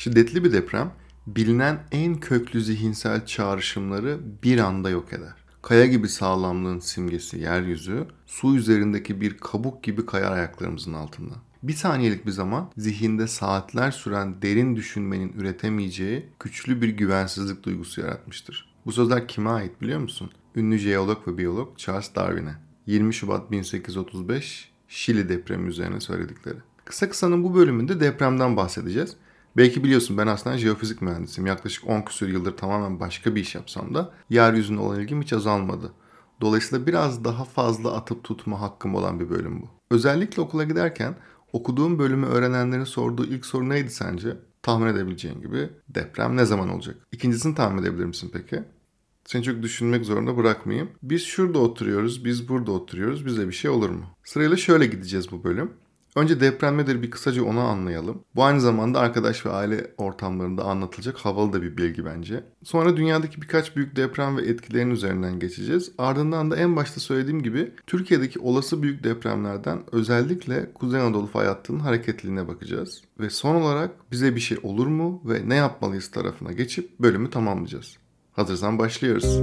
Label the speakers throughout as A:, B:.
A: Şiddetli bir deprem bilinen en köklü zihinsel çağrışımları bir anda yok eder. Kaya gibi sağlamlığın simgesi yeryüzü, su üzerindeki bir kabuk gibi kayar ayaklarımızın altında. Bir saniyelik bir zaman zihinde saatler süren derin düşünmenin üretemeyeceği güçlü bir güvensizlik duygusu yaratmıştır. Bu sözler kime ait biliyor musun? Ünlü jeolog ve biyolog Charles Darwin'e. 20 Şubat 1835 Şili depremi üzerine söyledikleri. Kısa kısanın bu bölümünde depremden bahsedeceğiz. Belki biliyorsun ben aslında jeofizik mühendisiyim. Yaklaşık 10 küsur yıldır tamamen başka bir iş yapsam da yeryüzüne olan ilgim hiç azalmadı. Dolayısıyla biraz daha fazla atıp tutma hakkım olan bir bölüm bu. Özellikle okula giderken okuduğum bölümü öğrenenlerin sorduğu ilk soru neydi sence? Tahmin edebileceğin gibi deprem ne zaman olacak? İkincisini tahmin edebilir misin peki? Seni çok düşünmek zorunda bırakmayayım. Biz şurada oturuyoruz, biz burada oturuyoruz. Bize bir şey olur mu? Sırayla şöyle gideceğiz bu bölüm. Önce deprem nedir bir kısaca onu anlayalım. Bu aynı zamanda arkadaş ve aile ortamlarında anlatılacak havalı da bir bilgi bence. Sonra dünyadaki birkaç büyük deprem ve etkilerinin üzerinden geçeceğiz. Ardından da en başta söylediğim gibi Türkiye'deki olası büyük depremlerden özellikle Kuzey Anadolu fay hattının hareketliliğine bakacağız. Ve son olarak bize bir şey olur mu ve ne yapmalıyız tarafına geçip bölümü tamamlayacağız. Hazırsan başlıyoruz.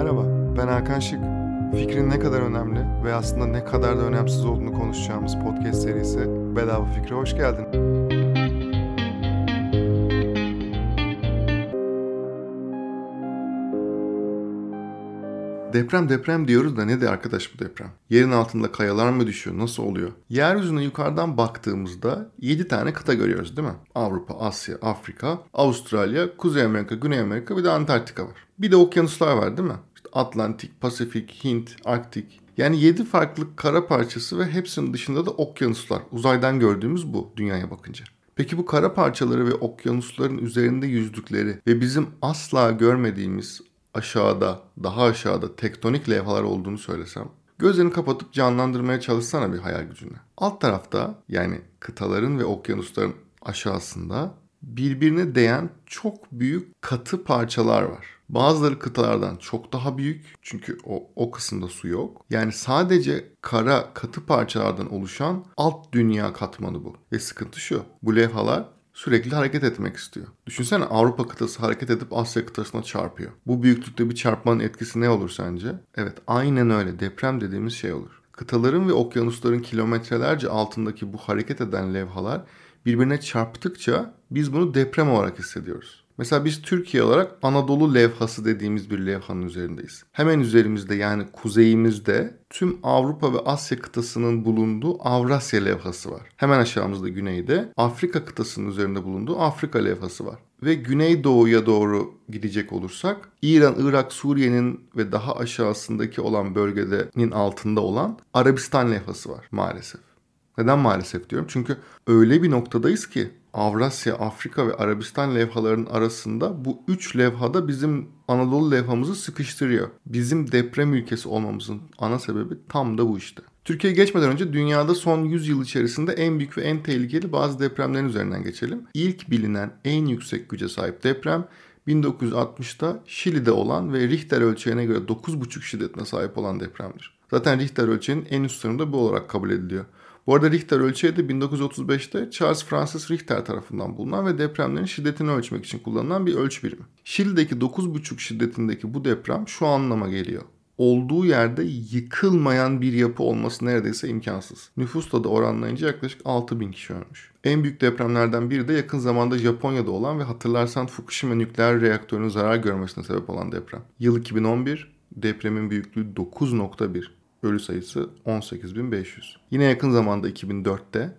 A: Merhaba, ben Hakan Şık. Fikrin ne kadar önemli ve aslında ne kadar da önemsiz olduğunu konuşacağımız podcast serisi Bedava Fikre hoş geldin. Deprem deprem diyoruz da nedir arkadaş bu deprem? Yerin altında kayalar mı düşüyor? Nasıl oluyor? Yeryüzüne yukarıdan baktığımızda 7 tane kıta görüyoruz değil mi? Avrupa, Asya, Afrika, Avustralya, Kuzey Amerika, Güney Amerika bir de Antarktika var. Bir de okyanuslar var değil mi? Atlantik, Pasifik, Hint, Arktik. Yani 7 farklı kara parçası ve hepsinin dışında da okyanuslar. Uzaydan gördüğümüz bu dünyaya bakınca. Peki bu kara parçaları ve okyanusların üzerinde yüzdükleri ve bizim asla görmediğimiz aşağıda, daha aşağıda tektonik levhalar olduğunu söylesem, gözlerini kapatıp canlandırmaya çalışsana bir hayal gücünle. Alt tarafta yani kıtaların ve okyanusların aşağısında birbirine değen çok büyük katı parçalar var. Bazıları kıtalardan çok daha büyük çünkü o, o kısımda su yok. Yani sadece kara katı parçalardan oluşan alt dünya katmanı bu. Ve sıkıntı şu. Bu levhalar sürekli hareket etmek istiyor. Düşünsene Avrupa kıtası hareket edip Asya kıtasına çarpıyor. Bu büyüklükte bir çarpmanın etkisi ne olur sence? Evet aynen öyle deprem dediğimiz şey olur. Kıtaların ve okyanusların kilometrelerce altındaki bu hareket eden levhalar birbirine çarptıkça biz bunu deprem olarak hissediyoruz. Mesela biz Türkiye olarak Anadolu levhası dediğimiz bir levhanın üzerindeyiz. Hemen üzerimizde yani kuzeyimizde tüm Avrupa ve Asya kıtasının bulunduğu Avrasya levhası var. Hemen aşağımızda güneyde Afrika kıtasının üzerinde bulunduğu Afrika levhası var. Ve güneydoğuya doğru gidecek olursak İran, Irak, Suriye'nin ve daha aşağısındaki olan bölgenin altında olan Arabistan levhası var maalesef. Neden maalesef diyorum? Çünkü öyle bir noktadayız ki Avrasya, Afrika ve Arabistan levhalarının arasında bu üç levhada bizim Anadolu levhamızı sıkıştırıyor. Bizim deprem ülkesi olmamızın ana sebebi tam da bu işte. Türkiye geçmeden önce dünyada son 100 yıl içerisinde en büyük ve en tehlikeli bazı depremlerin üzerinden geçelim. İlk bilinen en yüksek güce sahip deprem 1960'da Şili'de olan ve Richter ölçeğine göre 9,5 şiddetine sahip olan depremdir. Zaten Richter ölçeğinin en üst sınırı bu olarak kabul ediliyor. Bu arada Richter ölçeği de 1935'te Charles Francis Richter tarafından bulunan ve depremlerin şiddetini ölçmek için kullanılan bir ölç birimi. Şili'deki 9,5 şiddetindeki bu deprem şu anlama geliyor. Olduğu yerde yıkılmayan bir yapı olması neredeyse imkansız. Nüfusla da oranlayınca yaklaşık 6 bin kişi ölmüş. En büyük depremlerden biri de yakın zamanda Japonya'da olan ve hatırlarsan Fukushima nükleer reaktörünün zarar görmesine sebep olan deprem. Yıl 2011, depremin büyüklüğü 9.1 ölü sayısı 18.500. Yine yakın zamanda 2004'te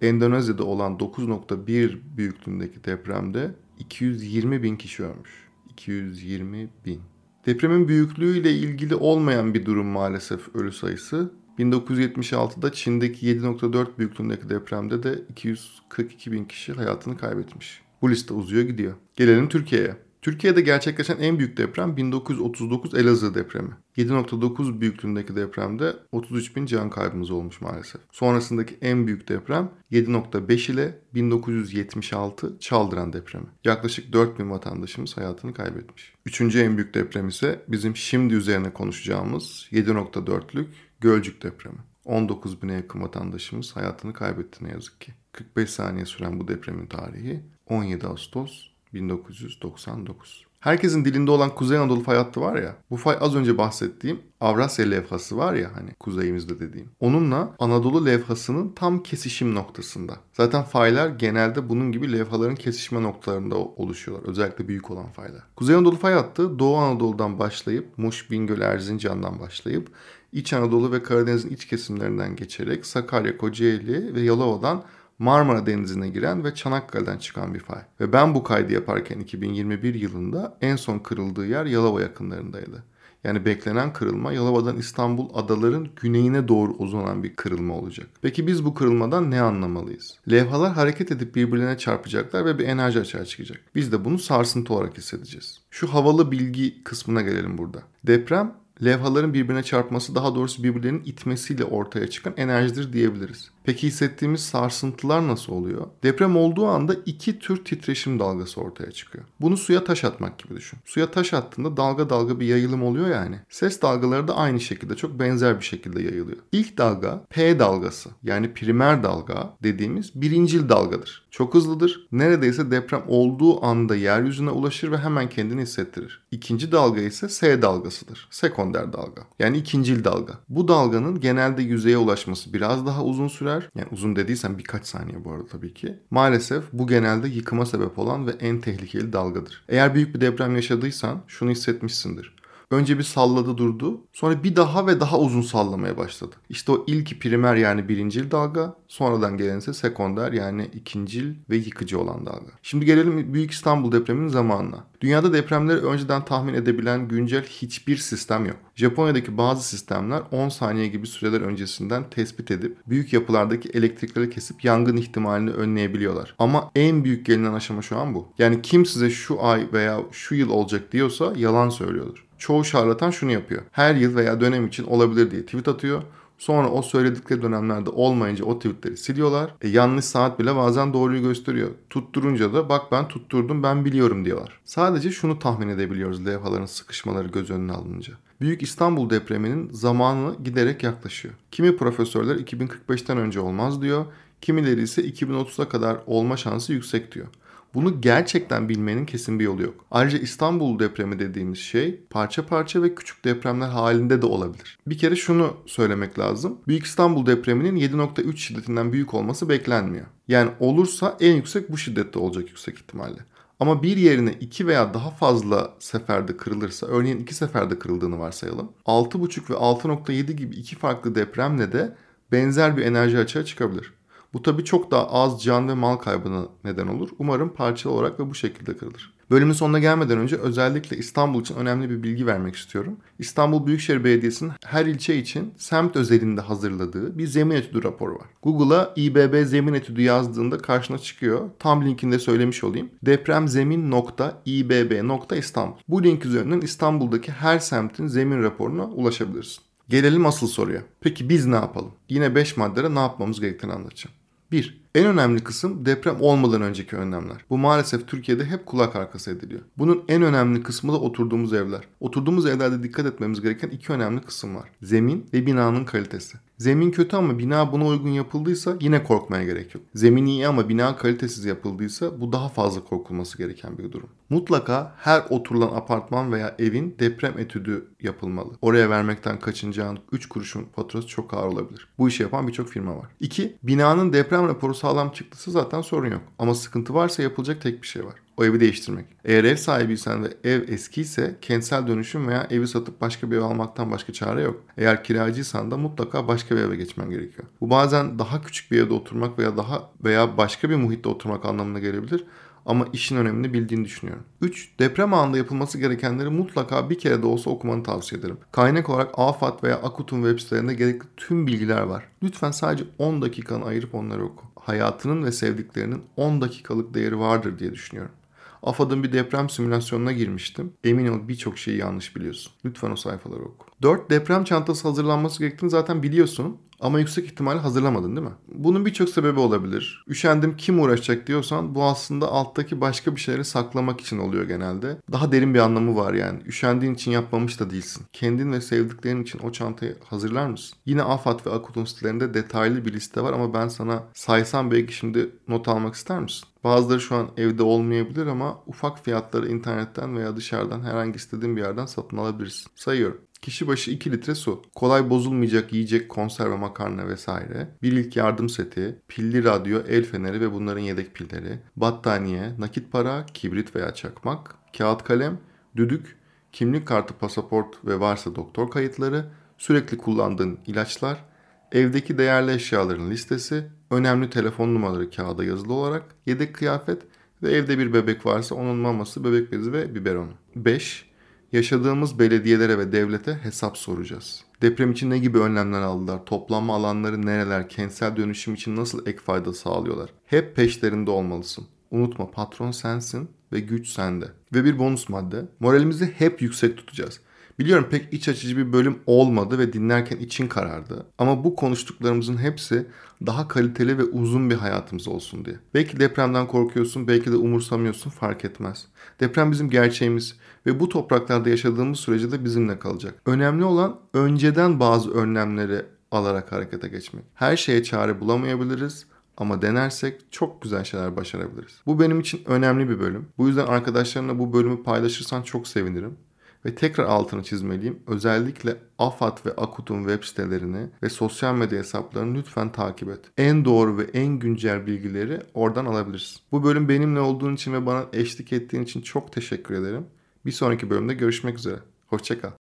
A: Endonezya'da olan 9.1 büyüklüğündeki depremde 220 bin kişi ölmüş. 220 bin. Depremin büyüklüğüyle ilgili olmayan bir durum maalesef ölü sayısı. 1976'da Çin'deki 7.4 büyüklüğündeki depremde de 242 bin kişi hayatını kaybetmiş. Bu liste uzuyor gidiyor. Gelelim Türkiye'ye. Türkiye'de gerçekleşen en büyük deprem 1939 Elazığ depremi. 7.9 büyüklüğündeki depremde 33 bin can kaybımız olmuş maalesef. Sonrasındaki en büyük deprem 7.5 ile 1976 Çaldıran depremi. Yaklaşık 4 bin vatandaşımız hayatını kaybetmiş. Üçüncü en büyük deprem ise bizim şimdi üzerine konuşacağımız 7.4'lük Gölcük depremi. 19 bine yakın vatandaşımız hayatını kaybetti ne yazık ki. 45 saniye süren bu depremin tarihi 17 Ağustos 1999. Herkesin dilinde olan Kuzey Anadolu fay hattı var ya. Bu fay az önce bahsettiğim Avrasya levhası var ya hani kuzeyimizde dediğim. Onunla Anadolu levhasının tam kesişim noktasında. Zaten faylar genelde bunun gibi levhaların kesişme noktalarında oluşuyorlar. Özellikle büyük olan faylar. Kuzey Anadolu fay hattı Doğu Anadolu'dan başlayıp Muş, Bingöl, Erzincan'dan başlayıp İç Anadolu ve Karadeniz'in iç kesimlerinden geçerek Sakarya, Kocaeli ve Yalova'dan Marmara Denizi'ne giren ve Çanakkale'den çıkan bir fay. Ve ben bu kaydı yaparken 2021 yılında en son kırıldığı yer Yalova yakınlarındaydı. Yani beklenen kırılma Yalova'dan İstanbul adaların güneyine doğru uzanan bir kırılma olacak. Peki biz bu kırılmadan ne anlamalıyız? Levhalar hareket edip birbirine çarpacaklar ve bir enerji açığa çıkacak. Biz de bunu sarsıntı olarak hissedeceğiz. Şu havalı bilgi kısmına gelelim burada. Deprem levhaların birbirine çarpması daha doğrusu birbirlerinin itmesiyle ortaya çıkan enerjidir diyebiliriz. Peki hissettiğimiz sarsıntılar nasıl oluyor? Deprem olduğu anda iki tür titreşim dalgası ortaya çıkıyor. Bunu suya taş atmak gibi düşün. Suya taş attığında dalga dalga bir yayılım oluyor yani. Ses dalgaları da aynı şekilde çok benzer bir şekilde yayılıyor. İlk dalga P dalgası yani primer dalga dediğimiz birincil dalgadır. Çok hızlıdır. Neredeyse deprem olduğu anda yeryüzüne ulaşır ve hemen kendini hissettirir. İkinci dalga ise S dalgasıdır. Sekonder dalga. Yani ikincil dalga. Bu dalganın genelde yüzeye ulaşması biraz daha uzun sürer. Yani uzun dediysem birkaç saniye bu arada tabii ki. Maalesef bu genelde yıkıma sebep olan ve en tehlikeli dalgadır. Eğer büyük bir deprem yaşadıysan şunu hissetmişsindir. Önce bir salladı durdu. Sonra bir daha ve daha uzun sallamaya başladı. İşte o ilk primer yani birincil dalga. Sonradan gelen ise sekonder yani ikincil ve yıkıcı olan dalga. Şimdi gelelim Büyük İstanbul depreminin zamanına. Dünyada depremleri önceden tahmin edebilen güncel hiçbir sistem yok. Japonya'daki bazı sistemler 10 saniye gibi süreler öncesinden tespit edip büyük yapılardaki elektrikleri kesip yangın ihtimalini önleyebiliyorlar. Ama en büyük gelinen aşama şu an bu. Yani kim size şu ay veya şu yıl olacak diyorsa yalan söylüyordur çoğu şarlatan şunu yapıyor. Her yıl veya dönem için olabilir diye tweet atıyor. Sonra o söyledikleri dönemlerde olmayınca o tweetleri siliyorlar. E, yanlış saat bile bazen doğruyu gösteriyor. Tutturunca da bak ben tutturdum ben biliyorum diyorlar. Sadece şunu tahmin edebiliyoruz levhaların sıkışmaları göz önüne alınınca. Büyük İstanbul depreminin zamanı giderek yaklaşıyor. Kimi profesörler 2045'ten önce olmaz diyor. Kimileri ise 2030'a kadar olma şansı yüksek diyor. Bunu gerçekten bilmenin kesin bir yolu yok. Ayrıca İstanbul depremi dediğimiz şey parça parça ve küçük depremler halinde de olabilir. Bir kere şunu söylemek lazım. Büyük İstanbul depreminin 7.3 şiddetinden büyük olması beklenmiyor. Yani olursa en yüksek bu şiddette olacak yüksek ihtimalle. Ama bir yerine iki veya daha fazla seferde kırılırsa, örneğin iki seferde kırıldığını varsayalım. 6.5 ve 6.7 gibi iki farklı depremle de benzer bir enerji açığa çıkabilir. Bu tabi çok daha az can ve mal kaybına neden olur. Umarım parçalı olarak ve bu şekilde kırılır. Bölümün sonuna gelmeden önce özellikle İstanbul için önemli bir bilgi vermek istiyorum. İstanbul Büyükşehir Belediyesi'nin her ilçe için semt özelinde hazırladığı bir zemin etüdü raporu var. Google'a İBB zemin etüdü yazdığında karşına çıkıyor. Tam linkinde söylemiş olayım. depremzemin.ibb.istanbul. Bu link üzerinden İstanbul'daki her semtin zemin raporuna ulaşabilirsin. Gelelim asıl soruya. Peki biz ne yapalım? Yine 5 maddede ne yapmamız gerektiğini anlatacağım. 1. En önemli kısım deprem olmadan önceki önlemler. Bu maalesef Türkiye'de hep kulak arkası ediliyor. Bunun en önemli kısmı da oturduğumuz evler. Oturduğumuz evlerde dikkat etmemiz gereken iki önemli kısım var. Zemin ve binanın kalitesi. Zemin kötü ama bina buna uygun yapıldıysa yine korkmaya gerek yok. Zemin iyi ama bina kalitesiz yapıldıysa bu daha fazla korkulması gereken bir durum. Mutlaka her oturulan apartman veya evin deprem etüdü yapılmalı. Oraya vermekten kaçınacağın 3 kuruşun faturası çok ağır olabilir. Bu işi yapan birçok firma var. 2. Binanın deprem raporu sağlam çıktısı zaten sorun yok. Ama sıkıntı varsa yapılacak tek bir şey var o evi değiştirmek. Eğer ev sahibiysen ve ev eskiyse kentsel dönüşüm veya evi satıp başka bir ev almaktan başka çare yok. Eğer kiracıysan da mutlaka başka bir eve geçmen gerekiyor. Bu bazen daha küçük bir evde oturmak veya daha veya başka bir muhitte oturmak anlamına gelebilir ama işin önemini bildiğini düşünüyorum. 3. Deprem anında yapılması gerekenleri mutlaka bir kere de olsa okumanı tavsiye ederim. Kaynak olarak AFAD veya AKUT'un web sitelerinde gerekli tüm bilgiler var. Lütfen sadece 10 dakikanı ayırıp onları oku. Hayatının ve sevdiklerinin 10 dakikalık değeri vardır diye düşünüyorum. AFAD'ın bir deprem simülasyonuna girmiştim. Emin ol birçok şeyi yanlış biliyorsun. Lütfen o sayfaları oku. 4. Deprem çantası hazırlanması gerektiğini zaten biliyorsun. Ama yüksek ihtimalle hazırlamadın değil mi? Bunun birçok sebebi olabilir. Üşendim kim uğraşacak diyorsan bu aslında alttaki başka bir şeyleri saklamak için oluyor genelde. Daha derin bir anlamı var yani. Üşendiğin için yapmamış da değilsin. Kendin ve sevdiklerin için o çantayı hazırlar mısın? Yine AFAD ve Akut'un sitelerinde detaylı bir liste var ama ben sana saysam belki şimdi not almak ister misin? Bazıları şu an evde olmayabilir ama ufak fiyatları internetten veya dışarıdan herhangi istediğin bir yerden satın alabilirsin. Sayıyorum. Kişi başı 2 litre su, kolay bozulmayacak yiyecek, konserve, makarna vesaire, bir ilk yardım seti, pilli radyo, el feneri ve bunların yedek pilleri, battaniye, nakit para, kibrit veya çakmak, kağıt kalem, düdük, kimlik kartı, pasaport ve varsa doktor kayıtları, sürekli kullandığın ilaçlar, evdeki değerli eşyaların listesi, önemli telefon numaraları kağıda yazılı olarak, yedek kıyafet ve evde bir bebek varsa onun maması, bebek bezi ve biberonu. 5. Yaşadığımız belediyelere ve devlete hesap soracağız. Deprem için ne gibi önlemler aldılar? Toplanma alanları nereler? Kentsel dönüşüm için nasıl ek fayda sağlıyorlar? Hep peşlerinde olmalısın. Unutma patron sensin ve güç sende. Ve bir bonus madde. Moralimizi hep yüksek tutacağız. Biliyorum pek iç açıcı bir bölüm olmadı ve dinlerken için karardı. Ama bu konuştuklarımızın hepsi daha kaliteli ve uzun bir hayatımız olsun diye. Belki depremden korkuyorsun, belki de umursamıyorsun fark etmez. Deprem bizim gerçeğimiz ve bu topraklarda yaşadığımız sürece de bizimle kalacak. Önemli olan önceden bazı önlemleri alarak harekete geçmek. Her şeye çare bulamayabiliriz ama denersek çok güzel şeyler başarabiliriz. Bu benim için önemli bir bölüm. Bu yüzden arkadaşlarına bu bölümü paylaşırsan çok sevinirim. Ve tekrar altını çizmeliyim. Özellikle AFAD ve AKUT'un web sitelerini ve sosyal medya hesaplarını lütfen takip et. En doğru ve en güncel bilgileri oradan alabilirsin. Bu bölüm benimle olduğun için ve bana eşlik ettiğin için çok teşekkür ederim. Bir sonraki bölümde görüşmek üzere. Hoşçakal.